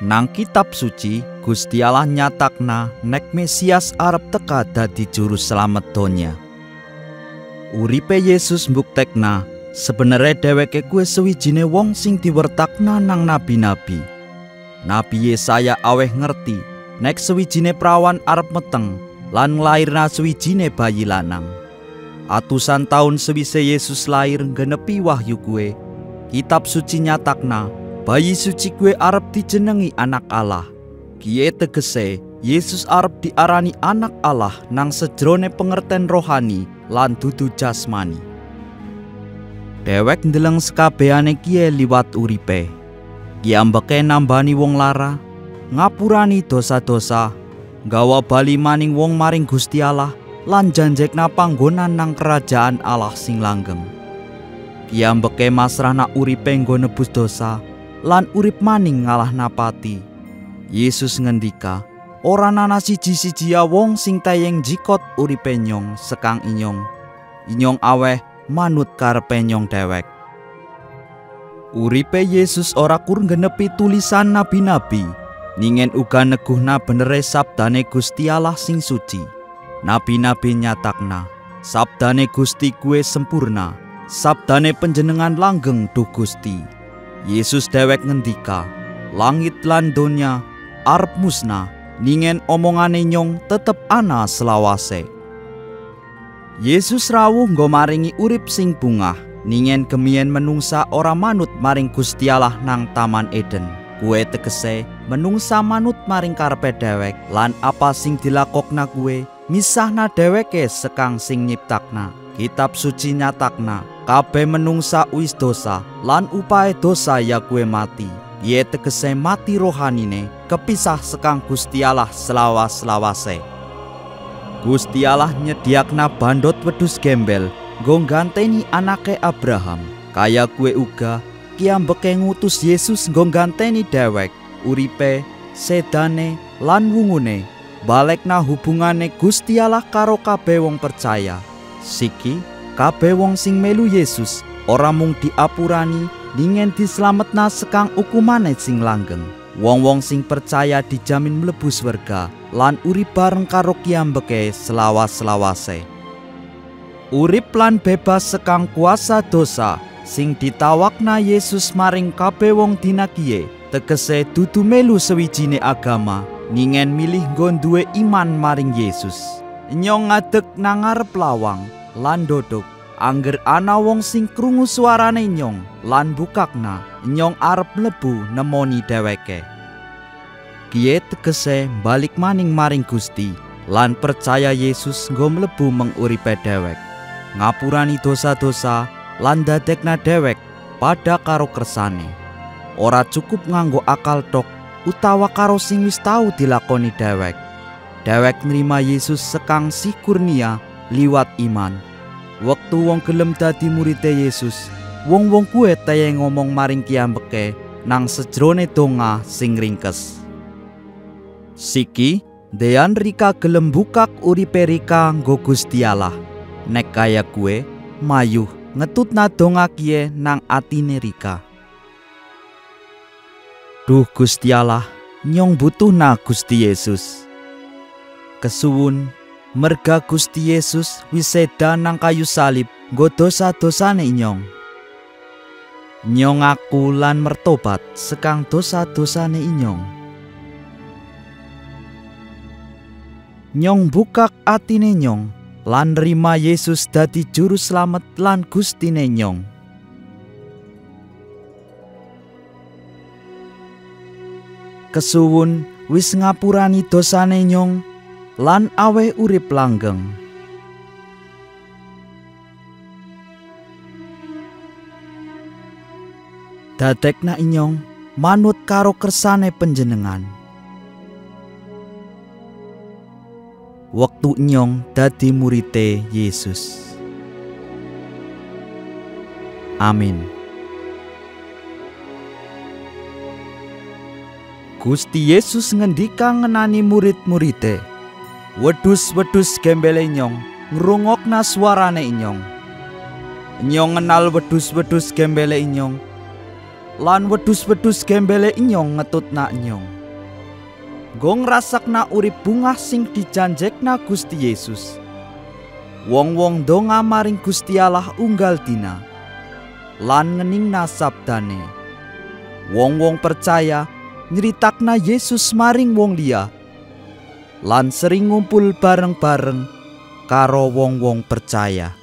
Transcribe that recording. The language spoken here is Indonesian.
nang kitab suci Gusti Allah nyatakna nek Mesias arep teka dadi juru selamet donya. Uripe Yesus mbuktekna sebenere dheweke kuwi sewijine wong sing diwertakna nang nabi-nabi. Nabi Yesaya aweh ngerti nek sewijine prawan arep meteng lan nglairna sewijine bayi lanang. Atusan tahun sewise Yesus lahir genepi wahyu kue, kitab suci nyatakna bayi suci kue arep dijenengi anak Allah. Kie tegese Yesus arep diarani anak Allah nang sejrone pengerten rohani lan dudu jasmani. Dewek ndeleng sekabehane kie liwat uripe. Kiambeke nambani wong lara, ngapurani dosa-dosa, gawa bali maning wong maring Gusti Allah lan janjekna panggonan nang kerajaan Allah sing langgeng. Kiambeke masrahna uripe nggo nebus dosa lan urip maning ngalah napati. Yesus ngendika, ora nana siji-siji wong sing tayeng jikot uripe nyong sekang inyong. Inyong aweh manut karepe nyong dewek. Uripe Yesus ora kur genepi tulisan nabi-nabi, ningen uga neguhna benere sabdane Gusti Allah sing suci. Nabi-nabi nyatakna, sabdane Gusti kue sempurna, sabdane penjenengan langgeng duh Gusti. Yesus dewek ngendika, langit lan donya arep musnah, ningen omongane nyong tetep ana selawase. Yesus rawuh nggo maringi urip sing bungah, ningen kemien menungsa ora manut maring Gusti Allah nang Taman Eden. Kue tegese menungsa manut maring karepe dewek lan apa sing dilakokna kue misahna dheweke sekang sing nyiptakna. Kitab suci nyatakna kabeh menungsa wis dosa lan upae dosa ya kue mati. Ye tegese mati rohanine kepisah sekang Gusti Allah selawas-selawase. Gusti Allah nyediakna bandot wedus gembel nggo ganteni anake Abraham. Kaya kue uga kiambeke ngutus Yesus nggo ganteni dewek, uripe, sedane, lan wungune. Balekna hubungane Gusti Allah karo kabeh wong percaya. Siki kabeh wong sing melu Yesus ora mung diapurani ningen dislametna sekang ukumane sing langgeng. Wong-wong sing percaya dijamin mlebu swerga lan urip bareng karo kiambeke selawas-selawase. Urip lan bebas sekang kuasa dosa sing ditawakna Yesus maring kabeh wong dina kiye tegese dudu melu sewijine agama ningen milih nggon duwe iman maring Yesus. Nyong ngadeg nang lawang lan dodok. Angger ana wong sing krungu suarane nyong lan bukakna nyong arep mlebu nemoni dheweke. Kiye tegese balik maning maring Gusti lan percaya Yesus nggo mlebu menguripe dhewek. Ngapurani dosa-dosa lan dadekna dhewek pada karo kersane. Ora cukup nganggo akal tok utawa karo sing wis tau dilakoni dhewek. Dhewek nrima Yesus sekang si kurnia liwat iman Waktu wong gelem dadi murite Yesus, wong-wong kuwe taya ngomong maring kiambeke nang sejrone donga sing ringkes. Siki, Dean Rika gelem bukak uripe Rika nggo Gusti Allah. Nek kaya kue, mayuh ngetutna donga kie nang atine Rika. Duh Gusti Allah, nyong butuhna Gusti Yesus. Kesuwun merga Gusti Yesus wiseda nang kayu salib nggo dosa-dosane nyong. Nyong aku lan mertobat sekang dosa-dosane inyong. Nyong bukak atine nyong lan rima Yesus dadi juru slamet lan gustine nyong. Kesuwun wis ngapurani dosane nyong lan aweh urip langgeng. Dadekna inyong manut karo kersane penjenengan. Waktu inyong dadi murite Yesus. Amin. Gusti Yesus ngendika ngenani murid-muride wedus-wedus gembele nyong ngrungokna suarane inyong. Nyong kenal wedus-wedus gembele inyong lan wedus-wedus gembele inyong ngetutna nyong. Gong rasakna urip bungah sing dijanjekna Gusti Yesus. Wong-wong donga maring Gusti Allah unggal dina. Lan ngeningna sabdane. Wong-wong percaya nyeritakna Yesus maring wong liya. Lan sering ngumpul bareng-bareng karo wong-wong percaya.